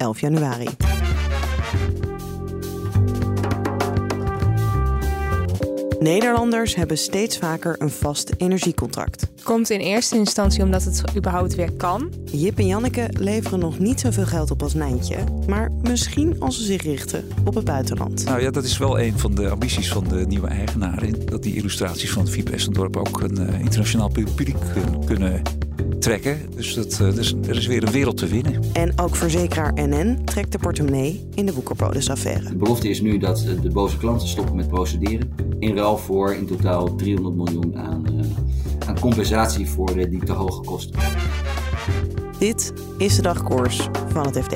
11 januari. Nederlanders hebben steeds vaker een vast energiecontract. Komt in eerste instantie omdat het überhaupt weer kan. Jip en Janneke leveren nog niet zoveel geld op als Nijntje. Maar misschien als ze zich richten op het buitenland. Nou ja, dat is wel een van de ambities van de nieuwe eigenaren. Dat die illustraties van het Fiep Estendorp ook een uh, internationaal publiek kunnen trekken. Dus, dat, uh, dus er is weer een wereld te winnen. En ook verzekeraar NN trekt de portemonnee in de Woekerpolis-affaire. De belofte is nu dat de boze klanten stoppen met procederen. In ruil voor in totaal 300 miljoen aan, uh, aan compensatie voor de, die te hoge kosten. Dit is de dagkoers van het FD.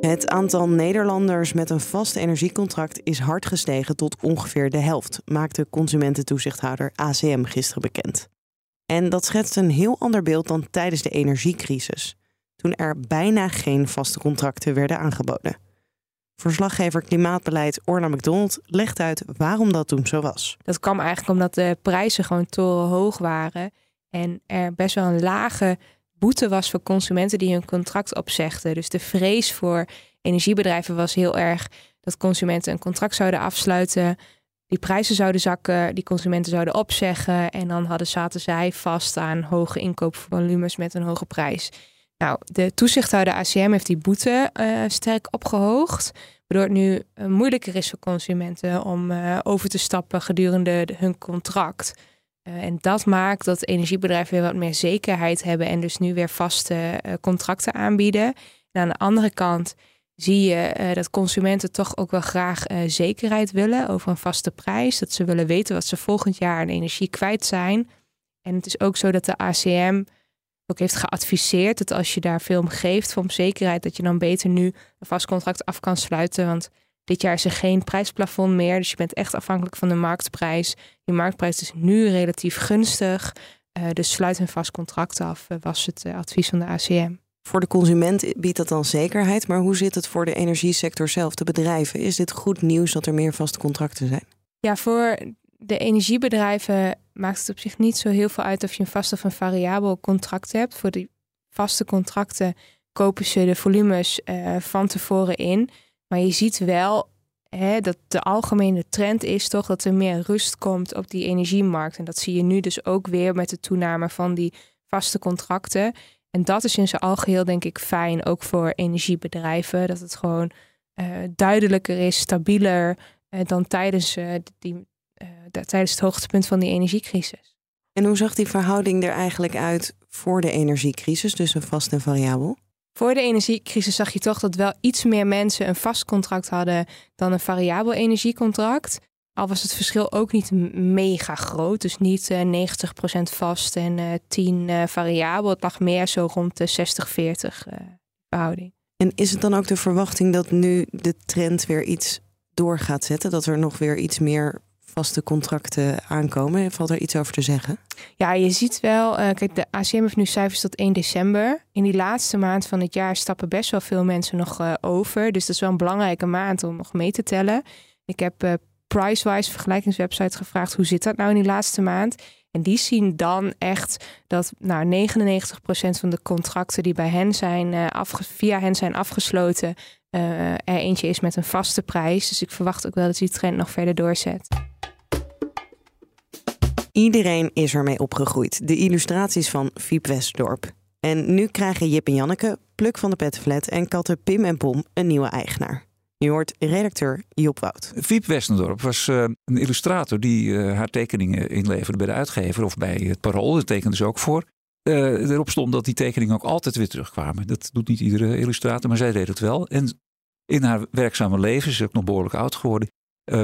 Het aantal Nederlanders met een vast energiecontract is hard gestegen tot ongeveer de helft, maakte consumententoezichthouder ACM gisteren bekend. En dat schetst een heel ander beeld dan tijdens de energiecrisis, toen er bijna geen vaste contracten werden aangeboden. Verslaggever Klimaatbeleid Orna McDonald legt uit waarom dat toen zo was. Dat kwam eigenlijk omdat de prijzen gewoon torenhoog waren en er best wel een lage boete was voor consumenten die hun contract opzegden. Dus de vrees voor energiebedrijven was heel erg dat consumenten een contract zouden afsluiten die prijzen zouden zakken, die consumenten zouden opzeggen en dan hadden, zaten zij vast aan hoge inkoopvolumes met een hoge prijs. Nou, de toezichthouder ACM heeft die boete uh, sterk opgehoogd, waardoor het nu uh, moeilijker is voor consumenten om uh, over te stappen gedurende de, hun contract. en dat maakt dat energiebedrijven weer wat meer zekerheid hebben en dus nu weer vaste contracten aanbieden. En aan de andere kant zie je uh, dat consumenten toch ook wel graag uh, zekerheid willen over een vaste prijs. Dat ze willen weten wat ze volgend jaar aan energie kwijt zijn. En het is ook zo dat de ACM ook heeft geadviseerd dat als je daar veel om geeft van zekerheid, dat je dan beter nu een vast contract af kan sluiten. Want dit jaar is er geen prijsplafond meer. Dus je bent echt afhankelijk van de marktprijs. Die marktprijs is nu relatief gunstig. Uh, dus sluit een vast contract af, was het advies van de ACM. Voor de consument biedt dat dan zekerheid, maar hoe zit het voor de energiesector zelf, de bedrijven? Is dit goed nieuws dat er meer vaste contracten zijn? Ja, voor de energiebedrijven maakt het op zich niet zo heel veel uit of je een vast of een variabel contract hebt. Voor die vaste contracten kopen ze de volumes uh, van tevoren in. Maar je ziet wel hè, dat de algemene trend is toch dat er meer rust komt op die energiemarkt. En dat zie je nu dus ook weer met de toename van die vaste contracten. En dat is in zijn algeheel denk ik fijn, ook voor energiebedrijven. Dat het gewoon uh, duidelijker is, stabieler uh, dan tijdens, uh, die, tijdens het hoogtepunt van die energiecrisis. En hoe zag die verhouding er eigenlijk uit voor de energiecrisis, dus een vast en variabel? Voor de energiecrisis zag je toch dat wel iets meer mensen een vast contract hadden dan een variabel energiecontract. Al was het verschil ook niet mega groot. Dus niet uh, 90% vast en uh, 10 uh, variabel. Het lag meer zo rond de 60-40 verhouding. En is het dan ook de verwachting dat nu de trend weer iets door gaat zetten? Dat er nog weer iets meer vaste contracten aankomen? Valt er iets over te zeggen? Ja, je ziet wel. kijk, de ACM heeft nu cijfers tot 1 december. In die laatste maand van het jaar stappen best wel veel mensen nog over. Dus dat is wel een belangrijke maand om nog mee te tellen. Ik heb Pricewise vergelijkingswebsite gevraagd hoe zit dat nou in die laatste maand. En die zien dan echt dat nou, 99% van de contracten die bij hen zijn uh, via hen zijn afgesloten, uh, er eentje is met een vaste prijs. Dus ik verwacht ook wel dat die trend nog verder doorzet. Iedereen is ermee opgegroeid. De illustraties van Fiep Westdorp. En nu krijgen Jip en Janneke, Pluk van de Petflat en katten Pim en Pom een nieuwe eigenaar. Je hoort redacteur Job Wout. Fiep Westendorp was uh, een illustrator die uh, haar tekeningen inleverde bij de uitgever of bij het Parool. Dat tekende ze ook voor. Uh, erop stond dat die tekeningen ook altijd weer terugkwamen. Dat doet niet iedere illustrator, maar zij deed het wel. En in haar werkzame leven, ze is ook nog behoorlijk oud geworden,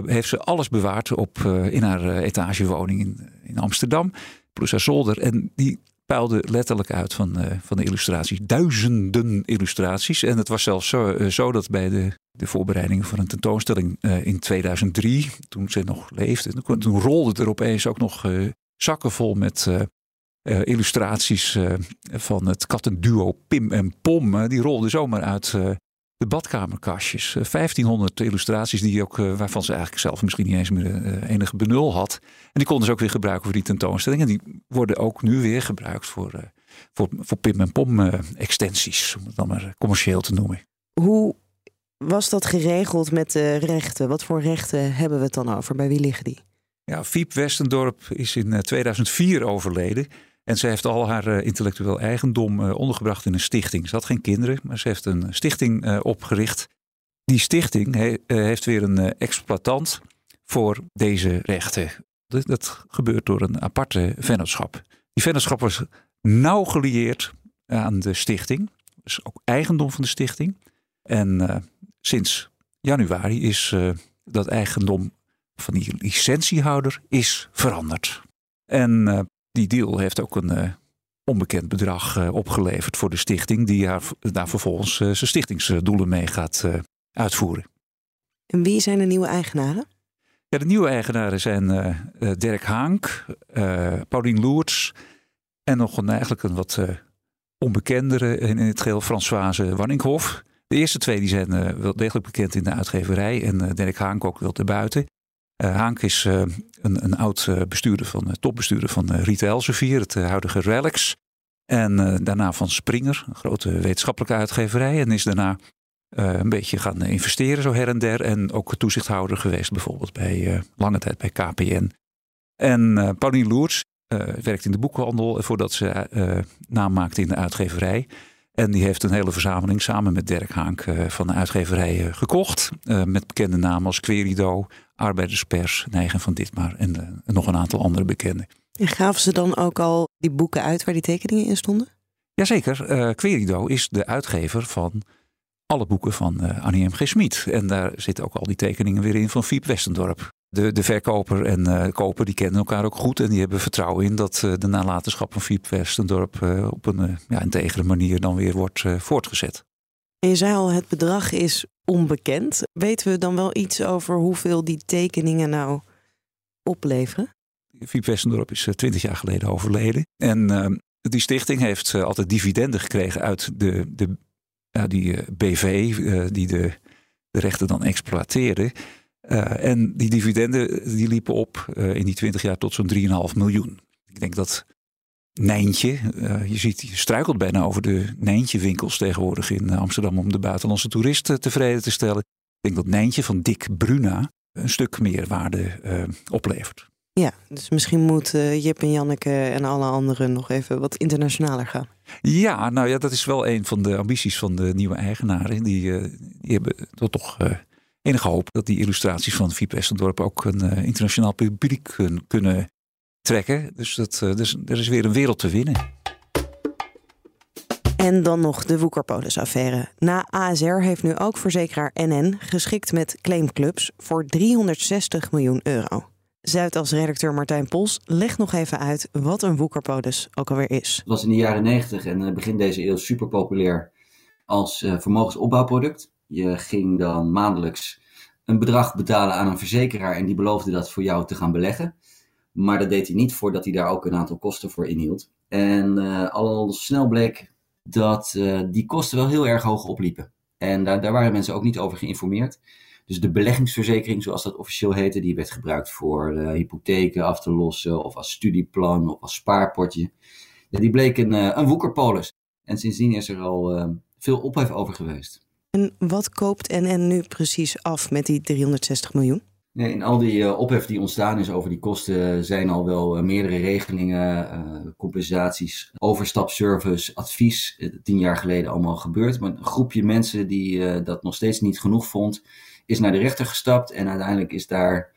heeft ze alles bewaard op, in haar etagewoning in, in Amsterdam. Plus haar zolder. En die puilde letterlijk uit van, van de illustraties. Duizenden illustraties. En het was zelfs zo, zo dat bij de, de voorbereidingen voor een tentoonstelling in 2003, toen ze nog leefde, toen, toen rolde er opeens ook nog zakken vol met illustraties van het kattenduo Pim en Pom. die rolden zomaar uit de badkamerkastjes. 1500 eh, illustraties die ook, eh, waarvan ze eigenlijk zelf misschien niet eens meer enige benul had. En die konden ze ook weer gebruiken voor die tentoonstelling. En die worden ook nu weer gebruikt voor, voor, voor Pim en Pom extensies, om het dan maar commercieel te noemen. Hoe was dat geregeld met de rechten? Wat voor rechten hebben we het dan over? Bij wie liggen die? Ja, Fiep Westendorp is in 2004 overleden. En ze heeft al haar uh, intellectueel eigendom uh, ondergebracht in een stichting. Ze had geen kinderen, maar ze heeft een stichting opgericht. Die stichting he, heeft weer een exploitant voor deze rechten. Dat, dat, gebeurt door een aparte vennootschap. Die vennootschap was nauw gelieerd aan de stichting. Dus ook eigendom van de stichting. En sinds januari is dat eigendom van die licentiehouder is veranderd. En die deal heeft ook een uh, onbekend bedrag opgeleverd voor de stichting, die haar, daar vervolgens zijn stichtingsdoelen mee gaat uitvoeren. En wie zijn de nieuwe eigenaren? Ja, de nieuwe eigenaren zijn Dirk Haank, Paulien Loerts en nog een, eigenlijk een wat onbekendere in het geheel, Françoise Wanninghoff. De eerste twee die zijn wel degelijk bekend in de uitgeverij en Dirk Haank ook wel buiten. Uh, Haank is een, een, oud bestuurder van, topbestuurder van Rita Elsevier, het huidige Relics. En daarna van Springer, een grote wetenschappelijke uitgeverij. En is daarna een beetje gaan investeren zo her en der. En ook toezichthouder geweest bijvoorbeeld bij lange tijd bij KPN. En Pauline Loers werkt in de boekhandel voordat ze naam maakte in de uitgeverij. En die heeft een hele verzameling samen met Dirk Haank van de uitgeverij gekocht. met bekende namen als Querido, Arbeiderspers, Neigen van Ditmar en, nog een aantal andere bekenden. En gaven ze dan ook al die boeken uit waar die tekeningen in stonden? Jazeker. Uh, Querido is de uitgever van alle boeken van uh, Annie M. G. Schmid. En daar zitten ook al die tekeningen weer in van Fiep Westendorp. De, de verkoper en uh, koper die kennen elkaar ook goed. En die hebben vertrouwen in dat de nalatenschap van Fiep Westendorp op een ja, integere manier dan weer wordt voortgezet. En je zei al, het bedrag is onbekend. Weten we dan wel iets over hoeveel die tekeningen nou opleveren? Fiep Westendorp is eh, twintig jaar geleden overleden. En uh, die stichting heeft uh, altijd dividenden gekregen uit de, de, ja, die uh, BV, die de, de rechten dan exploiteerde. En die dividenden die liepen op in die twintig jaar tot zo'n 3,5 miljoen. Ik denk dat Nijntje. Uh, je ziet, je struikelt bijna over de Nijntje-winkels tegenwoordig in eh, Amsterdam om de buitenlandse toeristen tevreden te stellen. Ik denk dat Nijntje van Dick Bruna een stuk meer waarde oplevert. Ja, dus misschien moet Jip en Janneke en alle anderen nog even wat internationaler gaan. Ja, nou ja, dat is wel een van de ambities van de nieuwe eigenaren. Die, die hebben toch enige hoop dat die illustraties van Fiep Westendorp ook een internationaal publiek kunnen trekken. Dus, dat, uh, dus er is weer een wereld te winnen. En dan nog de Woekerpolis-affaire. Na ASR heeft nu ook verzekeraar NN geschikt met claimclubs voor 360 miljoen euro. Zuidas redacteur Martijn Pols legt nog even uit wat een Woekerpolis ook alweer is. Het was in de jaren 90 en eh, begin deze eeuw super populair als vermogensopbouwproduct. Je ging dan maandelijks een bedrag betalen aan een verzekeraar en die beloofde dat voor jou te gaan beleggen. Maar dat deed hij niet voordat hij daar ook een aantal kosten voor inhield. En uh, al snel bleek dat uh, die kosten wel heel erg hoog opliepen. En daar, daar waren mensen ook niet over geïnformeerd. Dus de beleggingsverzekering, zoals dat officieel heette, die werd gebruikt voor uh, hypotheken af te lossen, of als studieplan, of als spaarpotje. Ja, die bleek een, een woekerpolis. En sindsdien is er al veel ophef over geweest. En wat koopt NN nu precies af met die 360 miljoen? Nee, in al die uh, ophef die ontstaan is over die kosten zijn al wel uh, meerdere regelingen, compensaties, overstapservice, advies, tien jaar geleden allemaal gebeurd. Maar een groepje mensen die dat nog steeds niet genoeg vond, is naar de rechter gestapt en uiteindelijk is daar,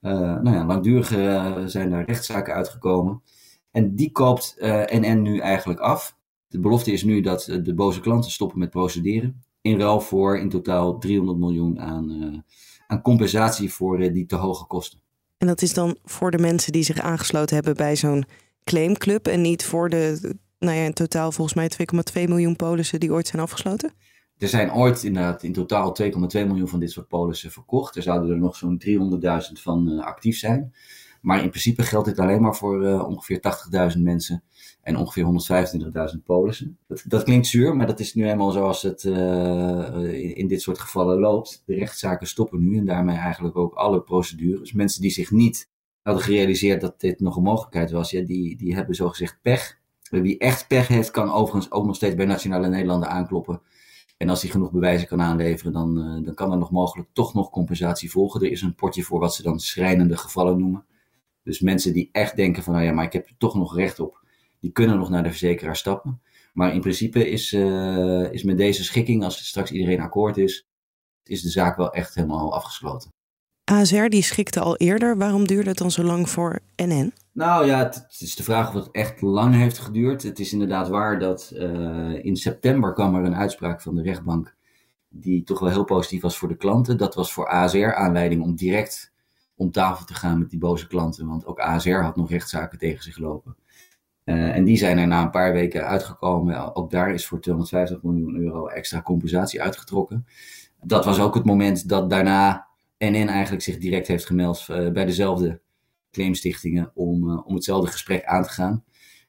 nou ja, langdurige zijn daar rechtszaken uitgekomen. En die koopt NN nu eigenlijk af. De belofte is nu dat de boze klanten stoppen met procederen. In ruil voor in totaal 300 miljoen aan aan compensatie voor die te hoge kosten. En dat is dan voor de mensen die zich aangesloten hebben bij zo'n claimclub en niet voor de, nou ja, in totaal volgens mij 2,2 miljoen polissen die ooit zijn afgesloten? Er zijn ooit inderdaad in totaal 2,2 miljoen van dit soort polissen verkocht. Er zouden er nog zo'n 300.000 van uh, actief zijn. Maar in principe geldt dit alleen maar voor uh, ongeveer 80.000 mensen en ongeveer 125.000 polissen. Dat, dat, klinkt zuur, maar dat is nu eenmaal zoals het uh, in, dit soort gevallen loopt. De rechtszaken stoppen nu en daarmee eigenlijk ook alle procedures. Mensen die zich niet hadden gerealiseerd dat dit nog een mogelijkheid was, ja, die, die hebben zogezegd pech. Wie echt pech heeft, kan overigens ook nog steeds bij Nationale Nederlanden aankloppen. En als hij genoeg bewijzen kan aanleveren, dan, uh, dan kan er nog mogelijk toch nog compensatie volgen. Er is een potje voor wat ze dan schrijnende gevallen noemen. Dus mensen die echt denken van, nou ja, maar ik heb toch nog recht op, die kunnen nog naar de verzekeraar stappen. Maar in principe is, uh, is met deze schikking, als straks iedereen akkoord is, is de zaak wel echt helemaal afgesloten. ASR die schikte al eerder. Waarom duurde het dan zo lang voor NN? Nou ja, het, het is de vraag of het echt lang heeft geduurd. Het is inderdaad waar dat uh, in september kwam er een uitspraak van de rechtbank die toch wel heel positief was voor de klanten. Dat was voor ASR aanleiding om direct om tafel te gaan met die boze klanten. Want ook ASR had nog rechtszaken tegen zich lopen. Uh, en die zijn er na een paar weken uitgekomen. Ook daar is voor 250 miljoen euro extra compensatie uitgetrokken. Dat was ook het moment dat daarna NN eigenlijk zich direct heeft gemeld uh, bij dezelfde claimstichtingen om, uh, om hetzelfde gesprek aan te gaan.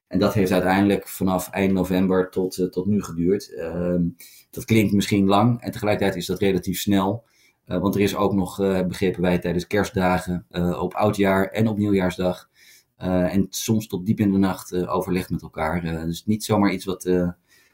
En dat heeft uiteindelijk vanaf eind november tot, tot nu geduurd. Ehm, dat klinkt misschien lang en tegelijkertijd is dat relatief snel. want er is ook nog, begrepen wij, tijdens kerstdagen, op oudjaar en op nieuwjaarsdag. En soms tot diep in de nacht overlegd met elkaar. dus niet zomaar iets wat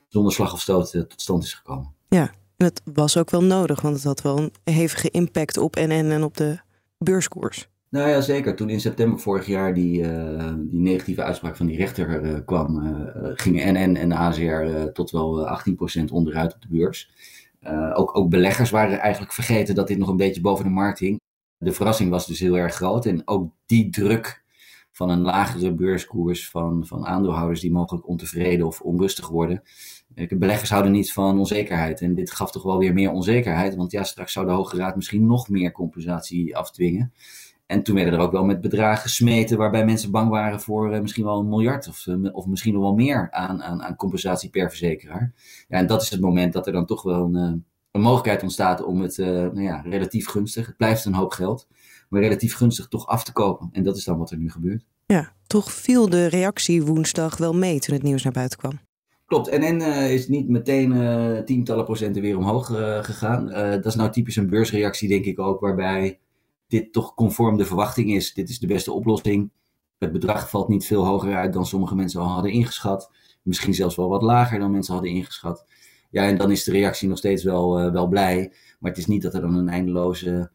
zonder slag of stoot tot stand is gekomen. Ja, het was ook wel nodig, want het had wel een hevige impact op NN en op de beurskoers. Nou ja, zeker. Toen in september vorig jaar die, uh, die negatieve uitspraak van die rechter uh, kwam, uh, gingen NN en ACR tot wel 18% onderuit op de beurs. ook, ook beleggers waren eigenlijk vergeten dat dit nog een beetje boven de markt hing. De verrassing was dus heel erg groot en ook die druk van een lagere beurskoers van, van aandeelhouders die mogelijk ontevreden of onrustig worden. Beleggers houden niet van onzekerheid. En dit gaf toch wel weer meer onzekerheid. Want ja, straks zou de Hoge Raad misschien nog meer compensatie afdwingen. En toen werden er ook wel met bedragen gesmeten waarbij mensen bang waren voor uh, misschien wel een miljard of, uh, of misschien nog wel meer aan, aan, aan compensatie per verzekeraar. Ja, en dat is het moment dat er dan toch wel een, uh, een mogelijkheid ontstaat om het nou ja, relatief gunstig, het blijft een hoop geld, maar relatief gunstig toch af te kopen. En dat is dan wat er nu gebeurt. Ja, toch viel de reactie woensdag wel mee toen het nieuws naar buiten kwam. Klopt, NN uh, is niet meteen uh, tientallen procenten weer omhoog uh, gegaan. dat is nou typisch een beursreactie, denk ik ook, waarbij dit toch conform de verwachting is. Dit is de beste oplossing. Het bedrag valt niet veel hoger uit dan sommige mensen al hadden ingeschat. Misschien zelfs wel wat lager dan mensen hadden ingeschat. Ja, en dan is de reactie nog steeds wel, wel blij. Maar het is niet dat er dan een eindeloze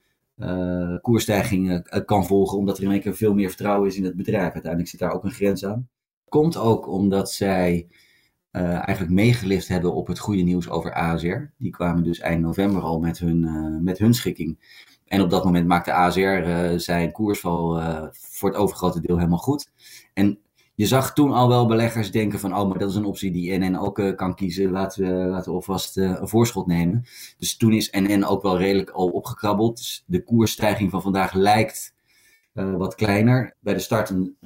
koersstijging kan volgen, omdat er in één keer veel meer vertrouwen is in het bedrijf. Uiteindelijk zit daar ook een grens aan. Komt ook omdat zij eigenlijk meegelift hebben op het goede nieuws over ASR. Die kwamen dus eind november al met hun, met hun schikking. En op dat moment maakte ASR zijn koersval voor het overgrote deel helemaal goed. En je zag toen al wel beleggers denken van, oh, maar dat is een optie die NN ook kan kiezen. Laten we, laten we alvast een voorschot nemen. Dus toen is NN ook wel redelijk al opgekrabbeld. Dus de koersstijging van vandaag lijkt wat kleiner. Bij de start een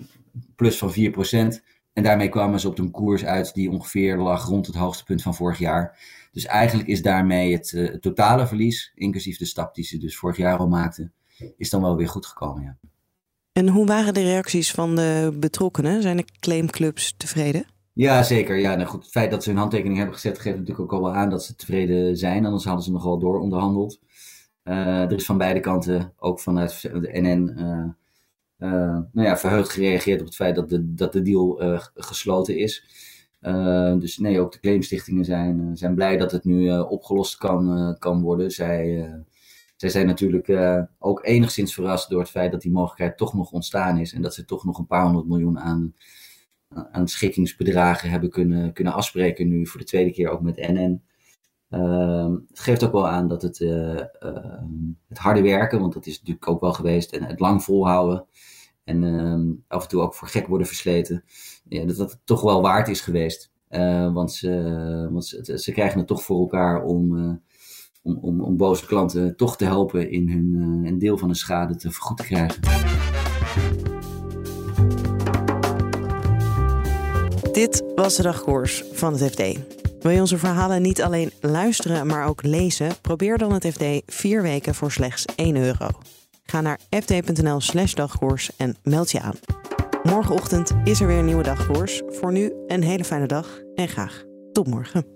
plus van 4%. En daarmee kwamen ze op een koers uit die ongeveer lag rond het hoogste punt van vorig jaar. Dus eigenlijk is daarmee het, het totale verlies, inclusief de stap die ze dus vorig jaar al maakten, is dan wel weer goed gekomen. Ja. En hoe waren de reacties van de betrokkenen? Zijn de claimclubs tevreden? Ja, zeker. Ja, nou goed, het feit dat ze hun handtekening hebben gezet geeft natuurlijk ook al wel aan dat ze tevreden zijn. Anders hadden ze nog wel door onderhandeld. Uh, er is van beide kanten, ook vanuit de NN, uh, uh, nou ja, verheugd gereageerd op het feit dat de, dat de deal gesloten is. Dus nee, ook de claimstichtingen zijn, zijn blij dat het nu opgelost kan, kan worden. Zij, zij zijn natuurlijk ook enigszins verrast door het feit dat die mogelijkheid toch nog ontstaan is. En dat ze toch nog een paar honderd miljoen aan, aan schikkingsbedragen hebben kunnen, kunnen afspreken. Nu voor de tweede keer ook met NN. Uh, het geeft ook wel aan dat het, uh, uh, het harde werken, want dat is natuurlijk ook wel geweest, en het lang volhouden en uh, af en toe ook voor gek worden versleten, ja, dat dat toch wel waard is geweest. Want ze, want ze, ze, krijgen het toch voor elkaar om, om, om, om, boze klanten toch te helpen in hun, een deel van de schade te vergoed te krijgen. Dit was de dagkoers van het FD. Wil je onze verhalen niet alleen luisteren, maar ook lezen? Probeer dan het FD vier weken voor slechts 1 euro. Ga naar fd.nl slash dagkoers en meld je aan. Morgenochtend is er weer een nieuwe dagkoers. Voor nu een hele fijne dag en graag tot morgen.